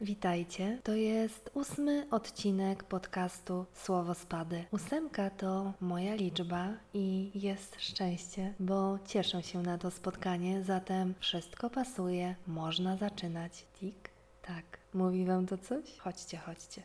Witajcie. To jest ósmy odcinek podcastu Słowo Spady. Ósemka to moja liczba i jest szczęście, bo cieszę się na to spotkanie, zatem wszystko pasuje, można zaczynać. Tik, tak. Mówi Wam to coś? Chodźcie, chodźcie.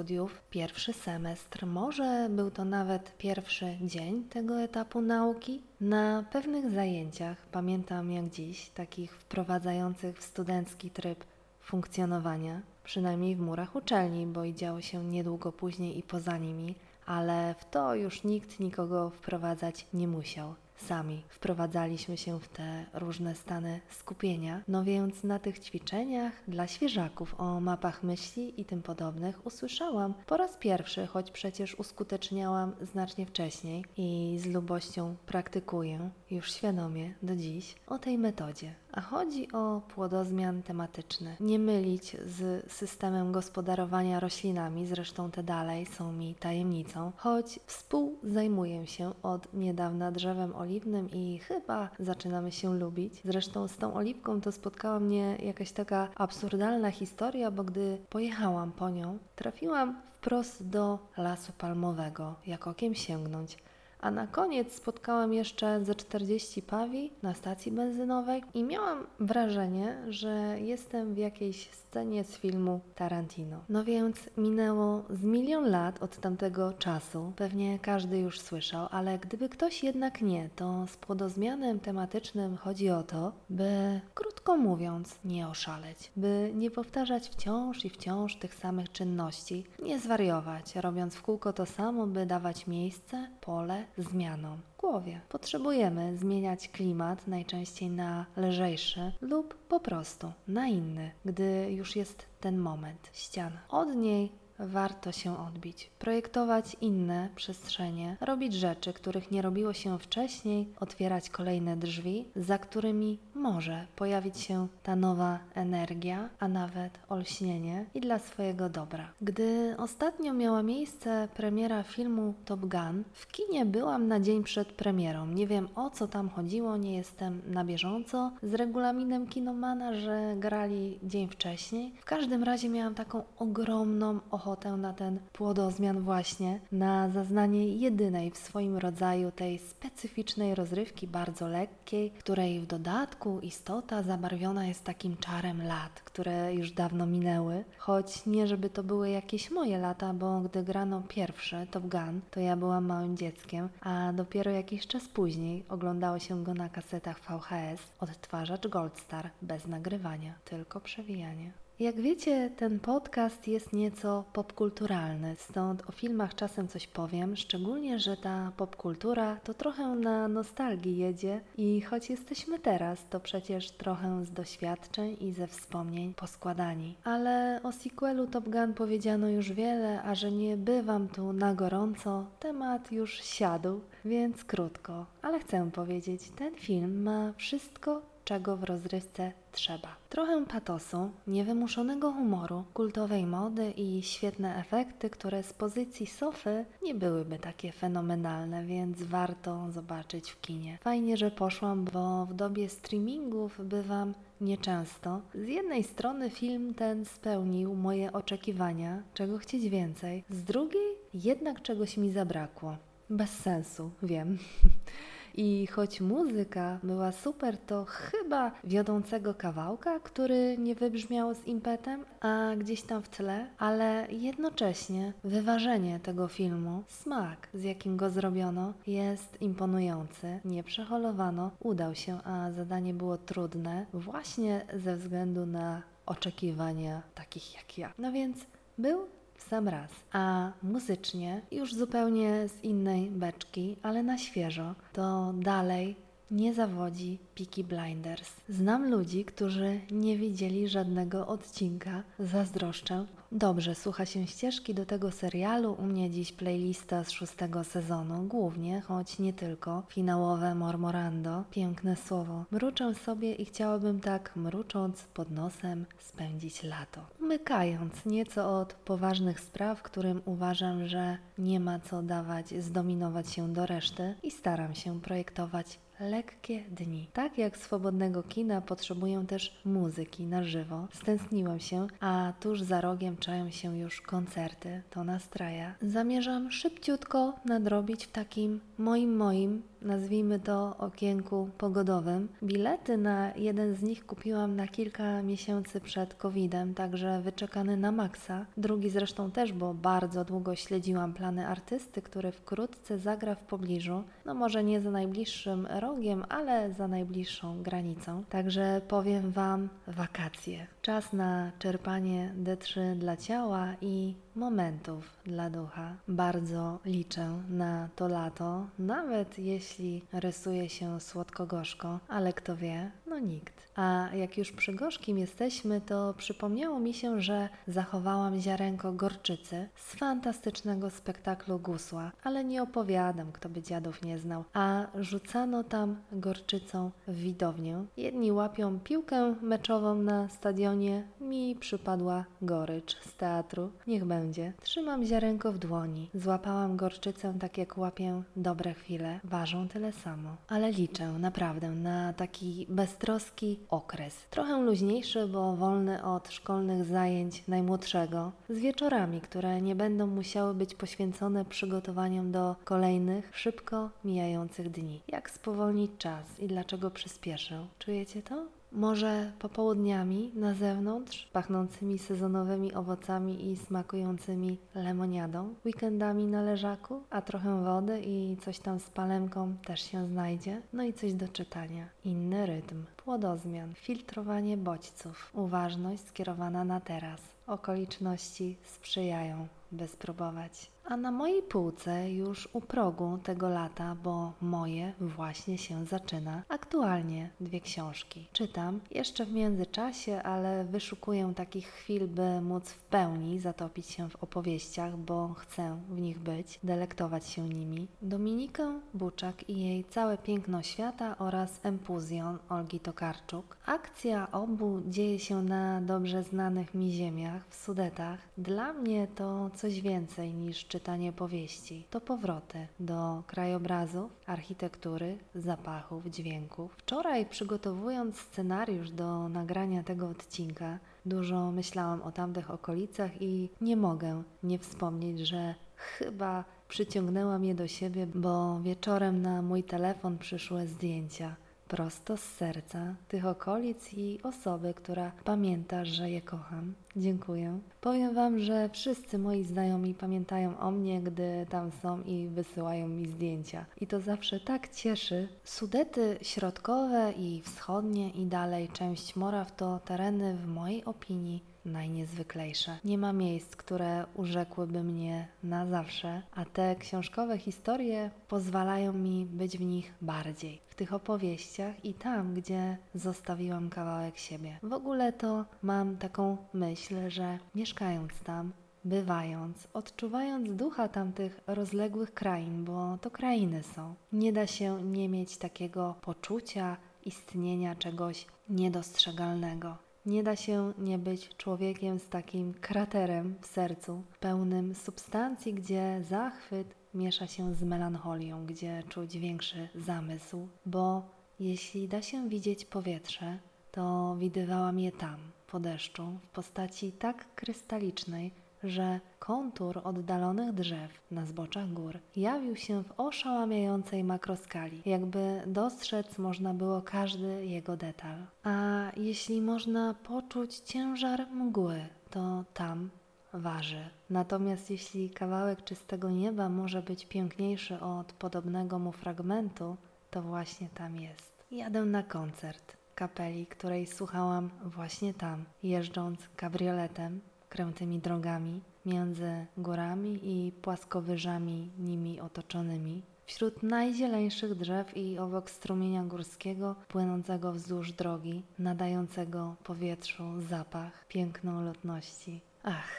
Studiów, pierwszy semestr, może był to nawet pierwszy dzień tego etapu nauki. Na pewnych zajęciach, pamiętam jak dziś, takich wprowadzających w studencki tryb funkcjonowania, przynajmniej w murach uczelni, bo i działo się niedługo później i poza nimi, ale w to już nikt nikogo wprowadzać nie musiał sami wprowadzaliśmy się w te różne stany skupienia. No więc na tych ćwiczeniach dla świeżaków o mapach myśli i tym podobnych usłyszałam po raz pierwszy, choć przecież uskuteczniałam znacznie wcześniej i z lubością praktykuję już świadomie do dziś o tej metodzie. A chodzi o płodozmian tematyczny. Nie mylić z systemem gospodarowania roślinami, zresztą te dalej są mi tajemnicą, choć współzajmuję się od niedawna drzewem oliwnym i chyba zaczynamy się lubić. Zresztą z tą oliwką to spotkała mnie jakaś taka absurdalna historia, bo gdy pojechałam po nią, trafiłam wprost do lasu palmowego, jak okiem sięgnąć. A na koniec spotkałam jeszcze ze 40 pawi na stacji benzynowej i miałam wrażenie, że jestem w jakiejś scenie z filmu Tarantino. No więc minęło z milion lat od tamtego czasu. Pewnie każdy już słyszał, ale gdyby ktoś jednak nie, to z płodozmianem tematycznym chodzi o to, by krótko mówiąc, nie oszaleć, by nie powtarzać wciąż i wciąż tych samych czynności, nie zwariować, robiąc w kółko to samo, by dawać miejsce, pole zmianom głowie. Potrzebujemy zmieniać klimat najczęściej na lżejszy lub po prostu na inny, gdy już jest ten moment, ściana. Od niej warto się odbić, projektować inne przestrzenie, robić rzeczy, których nie robiło się wcześniej, otwierać kolejne drzwi, za którymi może pojawić się ta nowa energia, a nawet olśnienie i dla swojego dobra. Gdy ostatnio miała miejsce premiera filmu Top Gun, w kinie byłam na dzień przed premierą. Nie wiem o co tam chodziło, nie jestem na bieżąco z regulaminem kinomana, że grali dzień wcześniej. W każdym razie miałam taką ogromną ochotę ochotę na ten płodozmian właśnie, na zaznanie jedynej w swoim rodzaju tej specyficznej rozrywki, bardzo lekkiej, której w dodatku istota zabarwiona jest takim czarem lat, które już dawno minęły, choć nie żeby to były jakieś moje lata, bo gdy grano pierwszy Top Gun, to ja byłam małym dzieckiem, a dopiero jakiś czas później oglądało się go na kasetach VHS, odtwarzacz Goldstar, bez nagrywania, tylko przewijanie. Jak wiecie, ten podcast jest nieco popkulturalny, stąd o filmach czasem coś powiem, szczególnie, że ta popkultura to trochę na nostalgii jedzie i choć jesteśmy teraz, to przecież trochę z doświadczeń i ze wspomnień poskładani. Ale o sequelu Top Gun powiedziano już wiele, a że nie bywam tu na gorąco, temat już siadł, więc krótko, ale chcę powiedzieć, ten film ma wszystko czego w rozrywce trzeba. Trochę patosu, niewymuszonego humoru, kultowej mody i świetne efekty, które z pozycji sofy nie byłyby takie fenomenalne, więc warto zobaczyć w kinie. Fajnie, że poszłam, bo w dobie streamingów bywam nieczęsto. Z jednej strony film ten spełnił moje oczekiwania, czego chcieć więcej, z drugiej jednak czegoś mi zabrakło. Bez sensu, wiem. I choć muzyka była super, to chyba wiodącego kawałka, który nie wybrzmiał z impetem, a gdzieś tam w tle, ale jednocześnie wyważenie tego filmu, smak, z jakim go zrobiono, jest imponujący. Nie przeholowano, udał się, a zadanie było trudne właśnie ze względu na oczekiwania takich jak ja. No więc był w sam raz. A muzycznie już zupełnie z innej beczki, ale na świeżo, to dalej nie zawodzi Peaky Blinders. Znam ludzi, którzy nie widzieli żadnego odcinka. Zazdroszczę. Dobrze, słucha się ścieżki do tego serialu. U mnie dziś playlista z szóstego sezonu, głównie, choć nie tylko. Finałowe Mormorando, piękne słowo. Mruczę sobie i chciałabym tak, mrucząc pod nosem, spędzić lato. Mykając nieco od poważnych spraw, którym uważam, że nie ma co dawać, zdominować się do reszty i staram się projektować lekkie dni. Tak jak swobodnego kina potrzebuję też muzyki na żywo. Stęskniłam się, a tuż za rogiem czają się już koncerty. To nastraja. Zamierzam szybciutko nadrobić w takim moim moim nazwijmy to okienku pogodowym. Bilety na jeden z nich kupiłam na kilka miesięcy przed COVID-em, także wyczekany na maksa. Drugi zresztą też, bo bardzo długo śledziłam plany artysty, który wkrótce zagra w pobliżu. No może nie za najbliższym rogiem, ale za najbliższą granicą. Także powiem Wam wakacje. Czas na czerpanie D3 dla ciała i momentów dla ducha. Bardzo liczę na to lato, nawet jeśli rysuje się słodko-gorzko, ale kto wie, no nikt. A jak już przy gorzkim jesteśmy, to przypomniało mi się, że zachowałam ziarenko gorczycy z fantastycznego spektaklu Gusła, ale nie opowiadam, kto by dziadów nie znał. A rzucano tam gorczycą w widownię. Jedni łapią piłkę meczową na stadionie, mi przypadła gorycz z teatru. Niech będzie. Trzymam ziarenko w dłoni. Złapałam gorczycę tak jak łapię dobre chwile. Ważą tyle samo. Ale liczę naprawdę na taki beztroski okres. Trochę luźniejszy, bo wolny od szkolnych zajęć najmłodszego, z wieczorami, które nie będą musiały być poświęcone przygotowaniom do kolejnych, szybko mijających dni. Jak spowolnić czas i dlaczego przyspieszę? Czujecie to? Może popołudniami na zewnątrz, pachnącymi sezonowymi owocami i smakującymi lemoniadą, weekendami na leżaku, a trochę wody i coś tam z palemką też się znajdzie, no i coś do czytania. Inny rytm, płodozmian, filtrowanie bodźców, uważność skierowana na teraz. Okoliczności sprzyjają, by spróbować. A na mojej półce już u progu tego lata, bo moje właśnie się zaczyna, aktualnie dwie książki. Czytam jeszcze w międzyczasie, ale wyszukuję takich chwil, by móc w pełni zatopić się w opowieściach, bo chcę w nich być, delektować się nimi. Dominikę Buczak i jej Całe piękno świata oraz Empuzjon Olgi Tokarczuk. Akcja obu dzieje się na dobrze znanych mi ziemiach, w Sudetach. Dla mnie to coś więcej niż czytanie powieści. To powroty do krajobrazów, architektury, zapachów, dźwięków. Wczoraj przygotowując scenariusz do nagrania tego odcinka, dużo myślałam o tamtych okolicach i nie mogę nie wspomnieć, że chyba przyciągnęłam je do siebie, bo wieczorem na mój telefon przyszły zdjęcia prosto z serca tych okolic i osoby, która pamięta, że je kocham. Dziękuję. Powiem Wam, że wszyscy moi znajomi pamiętają o mnie, gdy tam są i wysyłają mi zdjęcia. I to zawsze tak cieszy. Sudety środkowe i wschodnie i dalej część Moraw to tereny w mojej opinii najniezwyklejsze. Nie ma miejsc, które urzekłyby mnie na zawsze, a te książkowe historie pozwalają mi być w nich bardziej. W tych opowieściach i tam, gdzie zostawiłam kawałek siebie. W ogóle to mam taką myśl, że mieszkając tam, bywając, odczuwając ducha tamtych rozległych krain, bo to krainy są, nie da się nie mieć takiego poczucia istnienia czegoś niedostrzegalnego. Nie da się nie być człowiekiem z takim kraterem w sercu, pełnym substancji, gdzie zachwyt miesza się z melancholią, gdzie czuć większy zamysł, bo jeśli da się widzieć powietrze, to widywałam je tam, po deszczu, w postaci tak krystalicznej, że kontur oddalonych drzew na zboczach gór jawił się w oszałamiającej makroskali, jakby dostrzec można było każdy jego detal. A jeśli można poczuć ciężar mgły, to tam waży. Natomiast jeśli kawałek czystego nieba może być piękniejszy od podobnego mu fragmentu, to właśnie tam jest. Jadę na koncert kapeli, której słuchałam właśnie tam, jeżdżąc kabrioletem krętymi drogami między górami i płaskowyżami nimi otoczonymi. wśród najzieleńszych drzew i obok strumienia górskiego płynącego wzdłuż drogi, nadającego powietrzu zapach piękną lotności. Ach,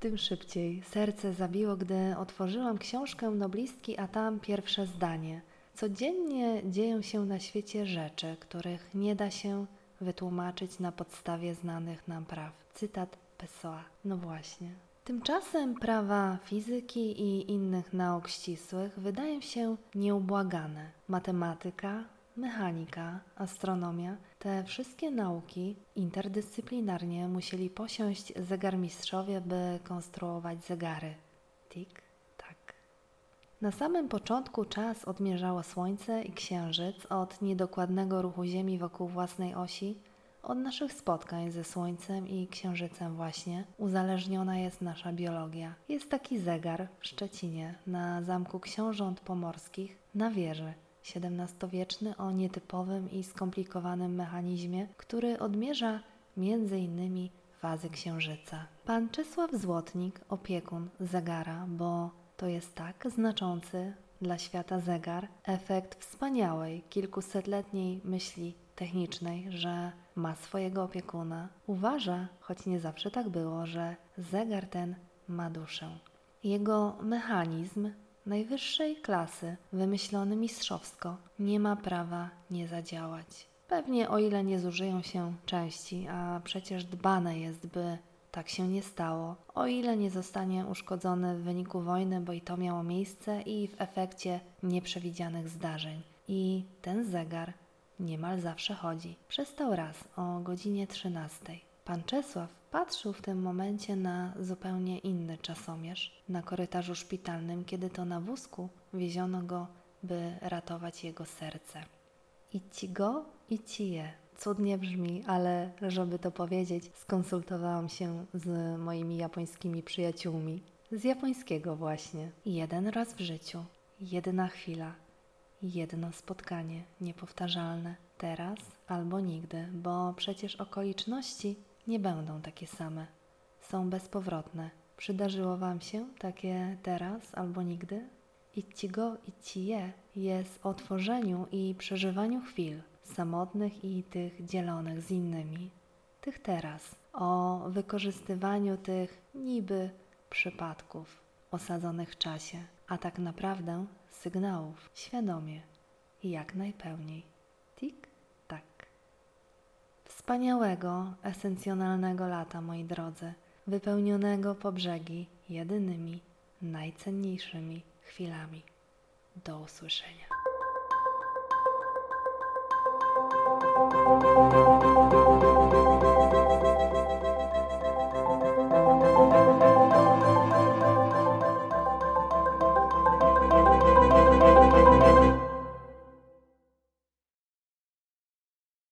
tym szybciej serce zabiło, gdy otworzyłam książkę noblistki, a tam pierwsze zdanie. Codziennie dzieją się na świecie rzeczy, których nie da się wytłumaczyć na podstawie znanych nam praw. Cytat Pessoa. No właśnie. Tymczasem prawa fizyki i innych nauk ścisłych wydają się nieubłagane. Matematyka, mechanika, astronomia, te wszystkie nauki interdyscyplinarnie musieli posiąść zegarmistrzowie, by konstruować zegary. Tik, tak. Na samym początku czas odmierzało Słońce i Księżyc od niedokładnego ruchu Ziemi wokół własnej osi, od naszych spotkań ze Słońcem i Księżycem właśnie uzależniona jest nasza biologia. Jest taki zegar w Szczecinie na Zamku Książąt Pomorskich na wieży. XVII-wieczny o nietypowym i skomplikowanym mechanizmie, który odmierza innymi fazy księżyca. Pan Czesław Złotnik, opiekun zegara, bo to jest tak znaczący dla świata zegar, efekt wspaniałej, kilkusetletniej myśli technicznej, że ma swojego opiekuna, uważa, choć nie zawsze tak było, że zegar ten ma duszę. Jego mechanizm najwyższej klasy, wymyślony mistrzowsko, nie ma prawa nie zadziałać. Pewnie o ile nie zużyją się części, a przecież dbane jest, by tak się nie stało, o ile nie zostanie uszkodzony w wyniku wojny, bo i to miało miejsce i w efekcie nieprzewidzianych zdarzeń. I ten zegar niemal zawsze chodzi. Przestał raz o godzinie 13. Pan Czesław patrzył w tym momencie na zupełnie inny czasomierz na korytarzu szpitalnym, kiedy to na wózku wieziono go, by ratować jego serce. Idź go, idź je. Cudnie brzmi, ale żeby to powiedzieć, skonsultowałam się z moimi japońskimi przyjaciółmi. Z japońskiego właśnie. Jeden raz w życiu, jedna chwila, jedno spotkanie niepowtarzalne, teraz albo nigdy, bo przecież okoliczności nie będą takie same. Są bezpowrotne. Przydarzyło Wam się takie teraz albo nigdy? Ichigo Ichie jest o tworzeniu i przeżywaniu chwil samotnych i tych dzielonych z innymi, tych teraz, o wykorzystywaniu tych niby przypadków osadzonych w czasie, a tak naprawdę sygnałów świadomie i jak najpełniej. Tik, tak. Wspaniałego, esencjonalnego lata, moi drodzy, wypełnionego po brzegi jedynymi, najcenniejszymi chwilami. Do usłyszenia.